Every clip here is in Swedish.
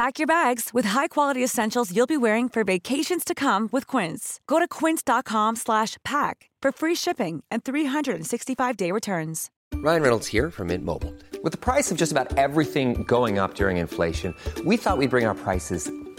Pack your bags with high-quality essentials you'll be wearing for vacations to come with Quince. Go to quince.com slash pack for free shipping and 365-day returns. Ryan Reynolds here from Mint Mobile. With the price of just about everything going up during inflation, we thought we'd bring our prices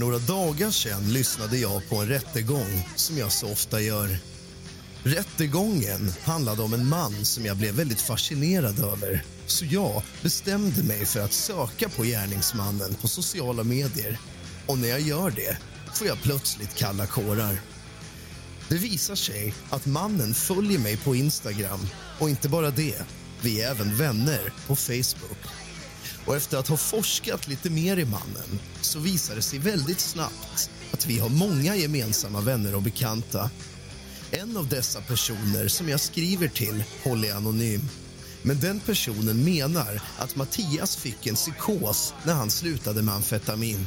Några dagar sedan lyssnade jag på en rättegång som jag så ofta gör. Rättegången handlade om en man som jag blev väldigt fascinerad över. Så jag bestämde mig för att söka på gärningsmannen på sociala medier. Och när jag gör det får jag plötsligt kalla kårar. Det visar sig att mannen följer mig på Instagram och inte bara det, vi är även vänner på Facebook. Och efter att ha forskat lite mer i mannen så visar det sig väldigt snabbt att vi har många gemensamma vänner och bekanta. En av dessa personer som jag skriver till håller anonym. Men den personen menar att Mattias fick en psykos när han slutade med amfetamin.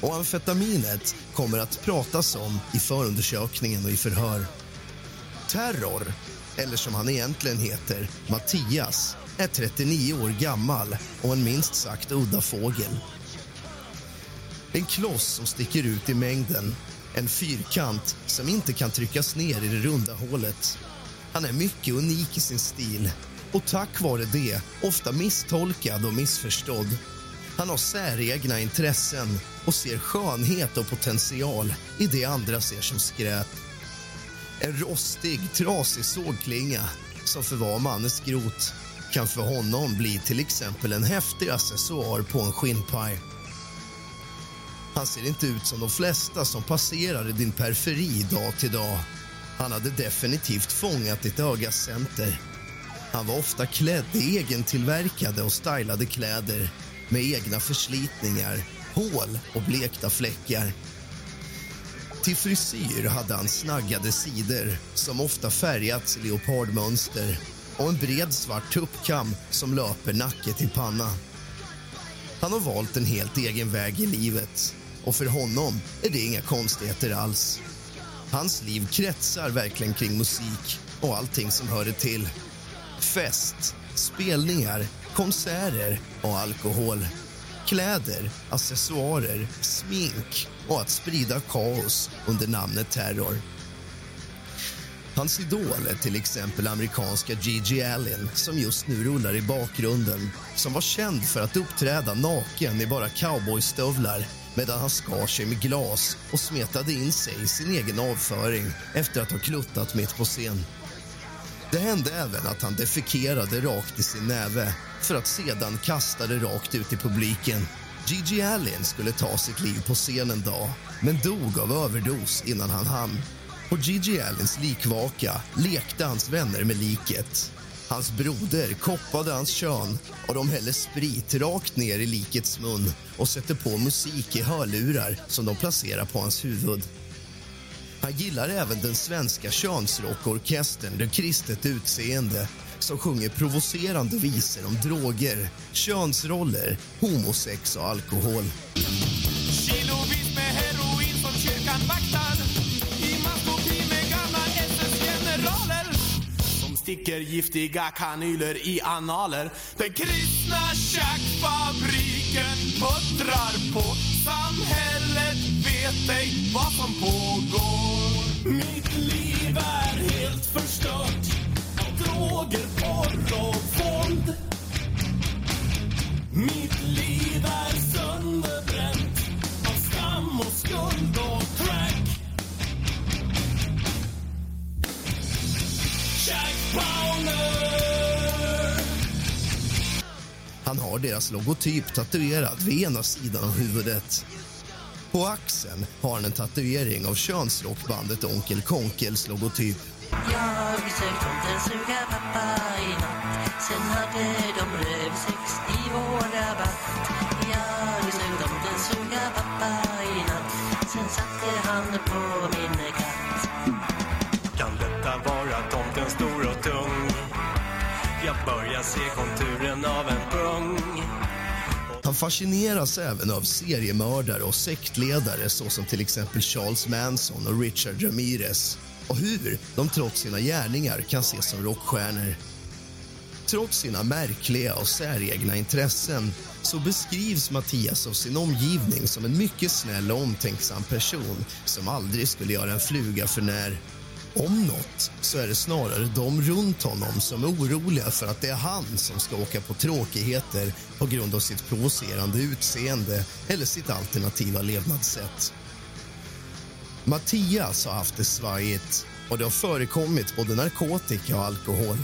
Och amfetaminet kommer att pratas om i förundersökningen och i förhör. Terror, eller som han egentligen heter, Mattias är 39 år gammal och en minst sagt udda fågel. En kloss som sticker ut i mängden. En fyrkant som inte kan tryckas ner i det runda hålet. Han är mycket unik i sin stil och tack vare det ofta misstolkad och missförstådd. Han har säregna intressen och ser skönhet och potential i det andra ser som skräp. En rostig, trasig sågklinga som förvar mannens grot kan för honom bli till exempel en häftig accessoar på en skinnpaj. Han ser inte ut som de flesta som passerar i din periferi dag till dag. Han hade definitivt fångat ditt ögas center. Han var ofta klädd i egentillverkade och stylade kläder med egna förslitningar, hål och blekta fläckar. Till frisyr hade han snaggade sidor som ofta färgats i leopardmönster och en bred svart tuppkam som löper nacke till panna. Han har valt en helt egen väg i livet och för honom är det inga konstigheter alls. Hans liv kretsar verkligen kring musik och allting som hör det till. Fest, spelningar, konserter och alkohol. Kläder, accessoarer, smink och att sprida kaos under namnet terror. Hans idol är till exempel amerikanska Gigi Allen som just nu rullar i bakgrunden som var känd för att uppträda naken i bara cowboystövlar medan han skar sig med glas och smetade in sig i sin egen avföring efter att ha kluttat mitt på scen. Det hände även att han defekerade rakt i sin näve för att sedan kasta det rakt ut i publiken. Gigi Allen skulle ta sitt liv på scen en dag men dog av överdos innan han hann. På Gigi Allens likvaka lekte hans vänner med liket. Hans broder koppade hans kön och de häller sprit rakt ner i likets mun och sätter på musik i hörlurar som de placerar på hans huvud. Han gillar även den svenska könsrockorkestern Det kristet utseende som sjunger provocerande visor om droger, könsroller, homosex och alkohol. Sticker giftiga kanyler i analer Den kristna tjackfabriken puttrar på. Samhället vet ej vad som pågår. Mitt liv är helt förstört av droger, porr och våld. Mitt liv är sönderbränt av skam och skuld och Han har deras logotyp tatuerad vid ena sidan av huvudet. På axeln har han en tatuering av könsrockbandet Onkel Konkels logotyp. Jag sökte tomten suga pappa i natt Sen hade de rövsex i vår rabatt Jag sökte tomten suga pappa i natt Sen satte han på min katt Jag se konturen av en pung. Han fascineras även av seriemördare och sektledare såsom till exempel Charles Manson och Richard Ramirez och hur de trots sina gärningar kan ses som rockstjärnor. Trots sina märkliga och säregna intressen så beskrivs Mattias av sin omgivning som en mycket snäll och omtänksam person som aldrig skulle göra en fluga för när. Om något så är det snarare de runt honom som är oroliga för att det är han som ska åka på tråkigheter på grund av sitt provocerande utseende eller sitt alternativa levnadssätt. Mattias har haft det svajigt och det har förekommit både narkotika och alkohol.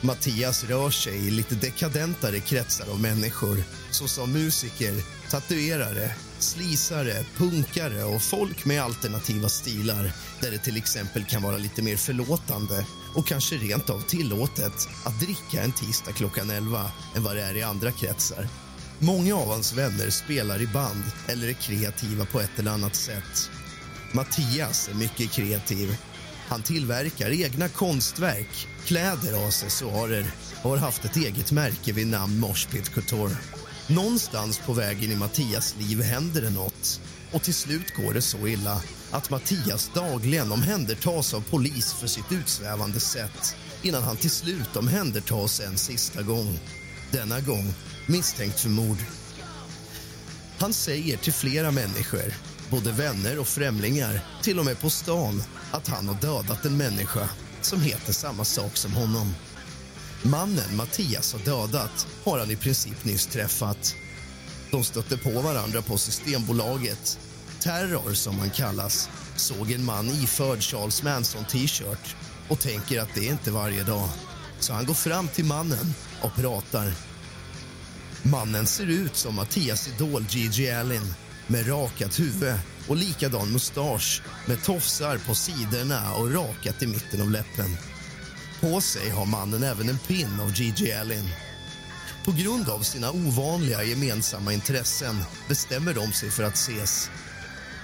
Mattias rör sig i lite dekadentare kretsar av människor såsom musiker, tatuerare, slisare, punkare och folk med alternativa stilar där det till exempel kan vara lite mer förlåtande och kanske rent av tillåtet att dricka en tisdag klockan 11 än vad det är i andra kretsar. Många av hans vänner spelar i band eller är kreativa på ett eller annat sätt. Mattias är mycket kreativ. Han tillverkar egna konstverk, kläder och accessoarer och har haft ett eget märke vid namn Moshpit Couture. Någonstans på vägen i Mattias liv händer det något och till slut går det så illa att Mattias dagligen omhändertas av polis för sitt utsvävande sätt innan han till slut omhändertas en sista gång. Denna gång misstänkt för mord. Han säger till flera människor, både vänner och främlingar till och med på stan att han har dödat en människa som heter samma sak som honom. Mannen Mattias har dödat har han i princip nyss träffat. De stötte på varandra på Systembolaget. Terror, som han kallas, såg en man iförd Charles Manson-t-shirt och tänker att det är inte varje dag. Så han går fram till mannen och pratar. Mannen ser ut som Mattias idol Gigi Allen med rakat huvud och likadan mustasch med tofsar på sidorna och rakat i mitten av läppen. På sig har mannen även en pin av Gigi Allen. På grund av sina ovanliga gemensamma intressen bestämmer de sig för att ses.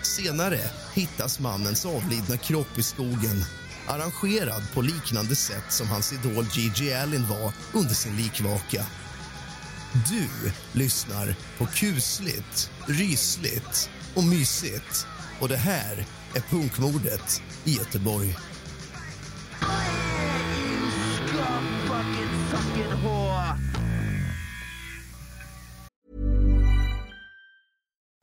Senare hittas mannens avlidna kropp i skogen arrangerad på liknande sätt som hans idol Gigi Allen var under sin likvaka. Du lyssnar på kusligt, rysligt och mysigt. Och det här är punkmordet i Göteborg.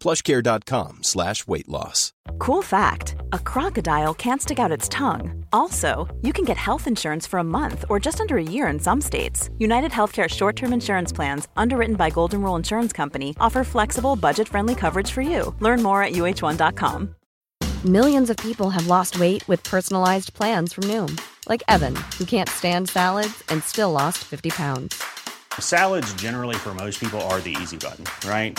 plushcare.com slash weight loss. Cool fact a crocodile can't stick out its tongue. Also, you can get health insurance for a month or just under a year in some states. United Healthcare short term insurance plans, underwritten by Golden Rule Insurance Company, offer flexible, budget friendly coverage for you. Learn more at uh1.com. Millions of people have lost weight with personalized plans from Noom, like Evan, who can't stand salads and still lost 50 pounds. Salads, generally, for most people, are the easy button, right?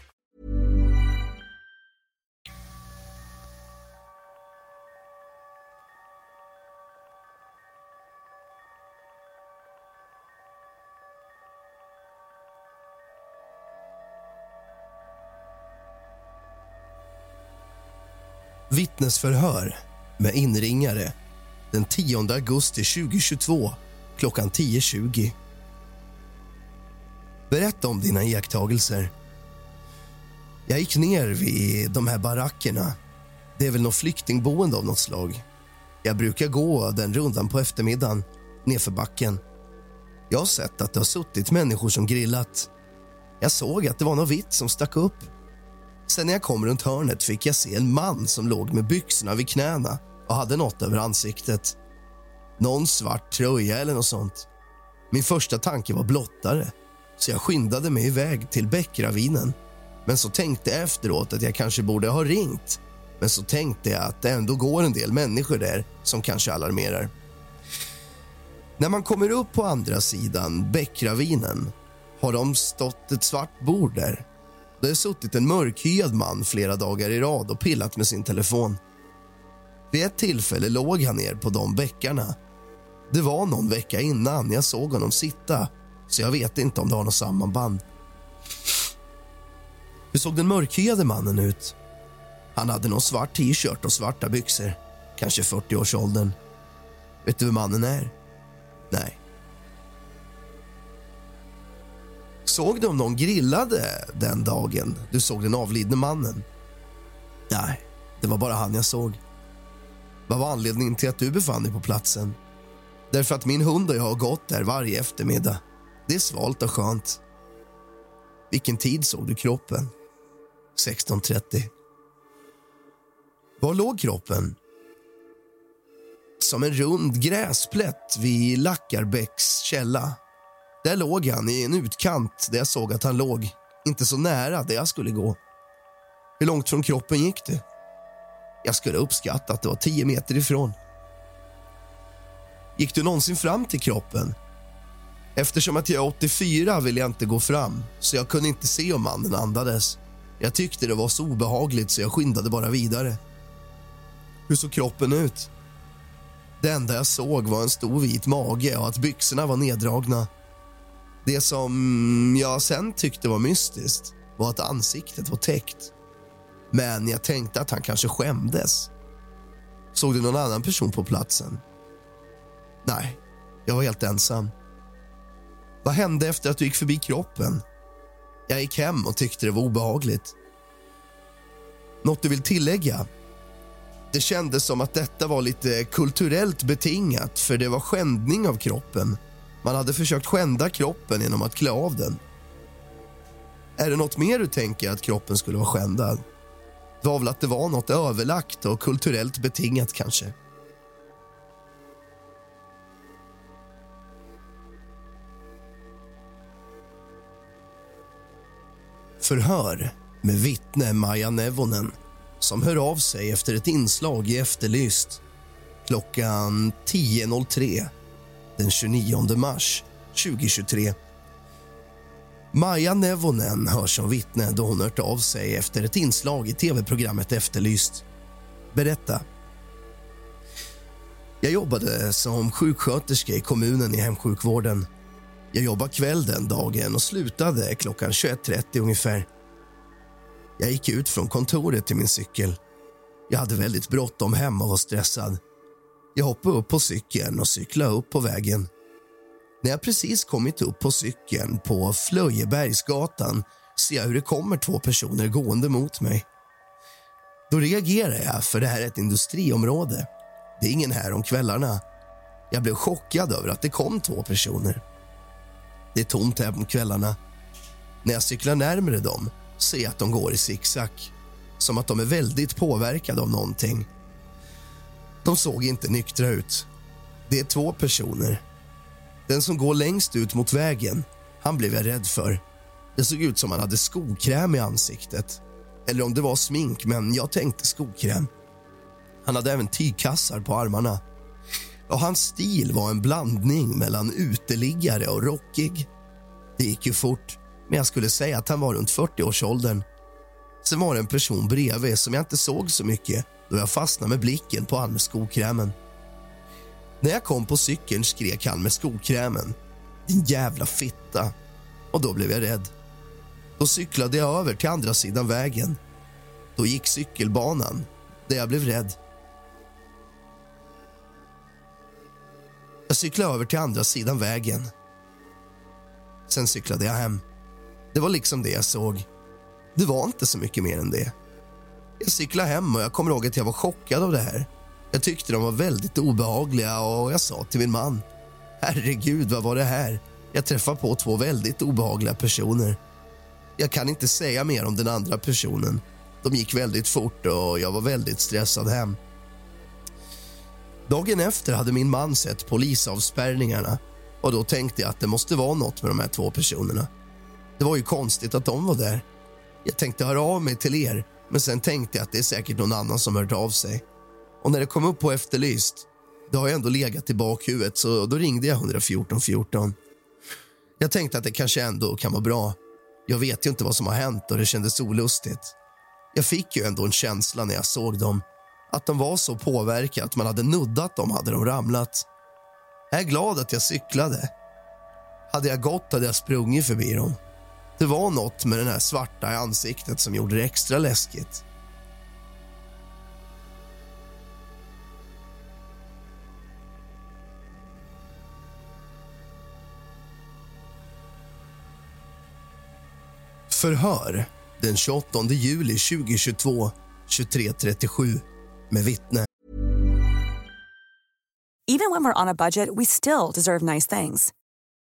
Vittnesförhör med inringare den 10 augusti 2022 klockan 10.20. Berätta om dina iakttagelser. Jag gick ner vid de här barackerna. Det är väl något flyktingboende av något slag. Jag brukar gå den rundan på eftermiddagen nerför backen. Jag har sett att det har suttit människor som grillat. Jag såg att det var något vitt som stack upp. Sen när jag kom runt hörnet fick jag se en man som låg med byxorna vid knäna och hade något över ansiktet. Någon svart tröja eller något sånt. Min första tanke var blottare, så jag skyndade mig iväg till bäckravinen. Men så tänkte jag efteråt att jag kanske borde ha ringt. Men så tänkte jag att det ändå går en del människor där som kanske alarmerar. När man kommer upp på andra sidan bäckravinen har de stått ett svart bord där. Det har suttit en mörkhyad man flera dagar i rad och pillat med sin telefon. Vid ett tillfälle låg han ner på de bäckarna. Det var någon vecka innan jag såg honom sitta, så jag vet inte om det har något sammanband. Hur såg den mörkhyade mannen ut? Han hade någon svart t-shirt och svarta byxor. Kanske 40-årsåldern. Vet du vem mannen är? Nej. Såg du om någon grillade den dagen du såg den avlidne mannen? Nej, det var bara han jag såg. Vad var anledningen till att du befann dig på platsen? Därför att min hund och jag har gått där varje eftermiddag. Det är svalt och skönt. Vilken tid såg du kroppen? 16.30. Var låg kroppen? Som en rund gräsplätt vid Lackarbäcks källa. Där låg han i en utkant där jag såg att han låg. Inte så nära där jag skulle gå. Hur långt från kroppen gick du? Jag skulle uppskatta att det var tio meter ifrån. Gick du någonsin fram till kroppen? Eftersom att jag är 84 ville jag inte gå fram, så jag kunde inte se om mannen andades. Jag tyckte det var så obehagligt så jag skyndade bara vidare. Hur såg kroppen ut? Det enda jag såg var en stor vit mage och att byxorna var neddragna. Det som jag sen tyckte var mystiskt var att ansiktet var täckt. Men jag tänkte att han kanske skämdes. Såg du någon annan person på platsen? Nej, jag var helt ensam. Vad hände efter att du gick förbi kroppen? Jag gick hem och tyckte det var obehagligt. Något du vill tillägga? Det kändes som att detta var lite kulturellt betingat för det var skändning av kroppen. Man hade försökt skända kroppen genom att klä av den. Är det något mer du tänker att kroppen skulle vara skändad? Det var väl att det var något överlagt och kulturellt betingat kanske. Förhör med vittne Maja Nevonen som hör av sig efter ett inslag i Efterlyst klockan 10.03 den 29 mars 2023. Maja Nevonen hörs som vittne då hon hört av sig efter ett inslag i tv-programmet Efterlyst. Berätta. Jag jobbade som sjuksköterska i kommunen i hemsjukvården. Jag jobbade kväll den dagen och slutade klockan 21.30 ungefär. Jag gick ut från kontoret till min cykel. Jag hade väldigt bråttom hem och var stressad. Jag hoppade upp på cykeln och cyklade upp på vägen. När jag precis kommit upp på cykeln på Flöjebergsgatan ser jag hur det kommer två personer gående mot mig. Då reagerar jag, för det här är ett industriområde. Det är ingen här om kvällarna. Jag blev chockad över att det kom två personer. Det är tomt här om kvällarna. När jag cyklar närmare dem ser jag att de går i zigzag. Som att de är väldigt påverkade av någonting. De såg inte nyktra ut. Det är två personer. Den som går längst ut mot vägen, han blev jag rädd för. Det såg ut som han hade skokräm i ansiktet. Eller om det var smink, men jag tänkte skokräm. Han hade även tygkassar på armarna. Och Hans stil var en blandning mellan uteliggare och rockig. Det gick ju fort, men jag skulle säga att han var runt 40-årsåldern. Sen var det en person bredvid som jag inte såg så mycket då jag fastnade med blicken på han med skokrämen. När jag kom på cykeln skrek han med skokrämen. Din jävla fitta. Och då blev jag rädd. Då cyklade jag över till andra sidan vägen. Då gick cykelbanan, där jag blev rädd. Jag cyklade över till andra sidan vägen. Sen cyklade jag hem. Det var liksom det jag såg. Det var inte så mycket mer än det. Jag cyklade hem och jag kommer ihåg att jag var chockad av det här. Jag tyckte de var väldigt obehagliga och jag sa till min man. Herregud, vad var det här? Jag träffade på två väldigt obehagliga personer. Jag kan inte säga mer om den andra personen. De gick väldigt fort och jag var väldigt stressad hem. Dagen efter hade min man sett polisavspärrningarna och då tänkte jag att det måste vara något med de här två personerna. Det var ju konstigt att de var där. Jag tänkte höra av mig till er, men sen tänkte jag att det är säkert någon annan som hört av sig. Och när det kom upp på Efterlyst, det har jag ändå legat i bakhuvudet, så då ringde jag 114 14. Jag tänkte att det kanske ändå kan vara bra. Jag vet ju inte vad som har hänt och det kändes olustigt. Jag fick ju ändå en känsla när jag såg dem att de var så påverkade att man hade nuddat dem hade de ramlat. Jag är glad att jag cyklade. Hade jag gått hade jag sprungit förbi dem. Det var något med den här svarta i ansiktet som gjorde det extra läskigt. Förhör den 28 juli 2022 23.37 med vittne. Even when we're on a budget, we still deserve nice things.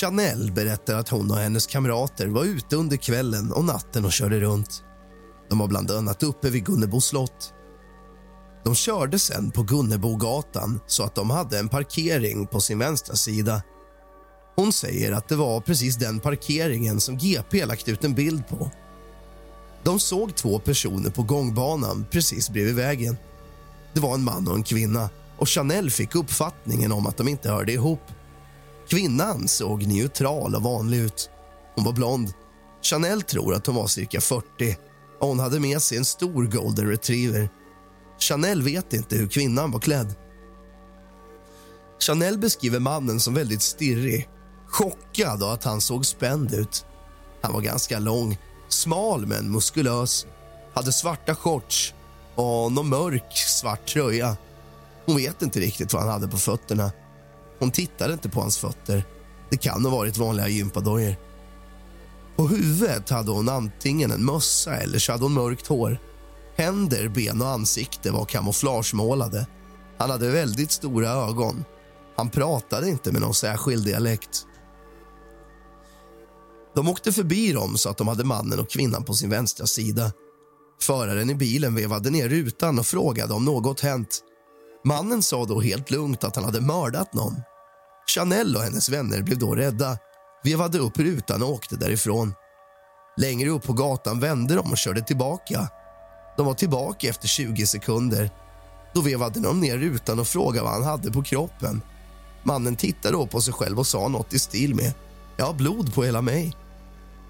Chanel berättar att hon och hennes kamrater var ute under kvällen och natten och körde runt. De var bland annat uppe vid Gunnebo slott. De körde sen på Gunnebogatan så att de hade en parkering på sin vänstra sida. Hon säger att det var precis den parkeringen som GP lagt ut en bild på. De såg två personer på gångbanan precis bredvid vägen. Det var en man och en kvinna och Chanel fick uppfattningen om att de inte hörde ihop. Kvinnan såg neutral och vanlig ut. Hon var blond. Chanel tror att hon var cirka 40 och hon hade med sig en stor golden retriever. Chanel vet inte hur kvinnan var klädd. Chanel beskriver mannen som väldigt stirrig, chockad och att han såg spänd ut. Han var ganska lång, smal men muskulös, hade svarta shorts och någon mörk svart tröja. Hon vet inte riktigt vad han hade på fötterna. Hon tittade inte på hans fötter. Det kan ha varit vanliga gympadojor. På huvudet hade hon antingen en mössa eller så hade hon mörkt hår. Händer, ben och ansikte var kamouflagemålade. Han hade väldigt stora ögon. Han pratade inte med någon särskild dialekt. De åkte förbi dem så att de hade mannen och kvinnan på sin vänstra sida. Föraren i bilen vevade ner rutan och frågade om något hänt. Mannen sa då helt lugnt att han hade mördat någon. Chanel och hennes vänner blev då rädda, vevade upp rutan och åkte därifrån. Längre upp på gatan vände de och körde tillbaka. De var tillbaka efter 20 sekunder. Då vevade de ner rutan och frågade vad han hade på kroppen. Mannen tittade då på sig själv och sa något i stil med “Jag har blod på hela mig”.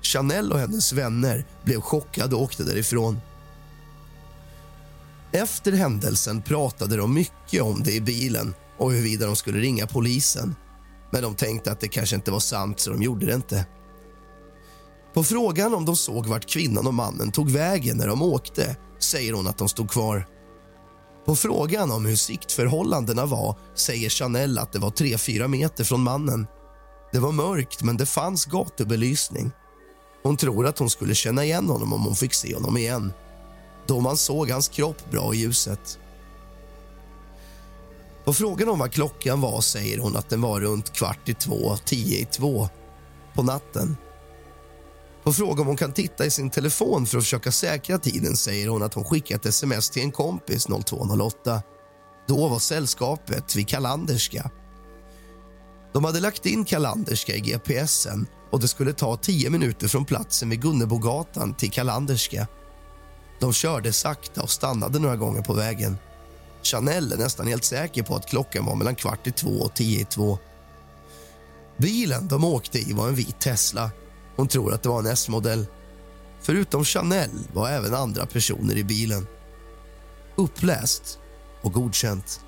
Chanel och hennes vänner blev chockade och åkte därifrån. Efter händelsen pratade de mycket om det i bilen och huruvida de skulle ringa polisen. Men de tänkte att det kanske inte var sant, så de gjorde det inte. På frågan om de såg vart kvinnan och mannen tog vägen när de åkte säger hon att de stod kvar. På frågan om hur siktförhållandena var säger Chanel att det var 3-4 meter från mannen. Det var mörkt, men det fanns gatubelysning. Hon tror att hon skulle känna igen honom om hon fick se honom igen då man såg hans kropp bra i ljuset. På frågan om vad klockan var säger hon att den var runt kvart i två, tio i två på natten. På fråga om hon kan titta i sin telefon för att försöka säkra tiden säger hon att hon skickat sms till en kompis 0208. Då var sällskapet vid Kalanderska. De hade lagt in Kalanderska i gpsen och det skulle ta tio minuter från platsen vid Gunnebogatan till Kalanderska. De körde sakta och stannade några gånger på vägen. Chanel är nästan helt säker på att klockan var mellan kvart i två och tio i två. Bilen de åkte i var en vit Tesla. Hon tror att det var en S-modell. Förutom Chanel var även andra personer i bilen. Uppläst och godkänt.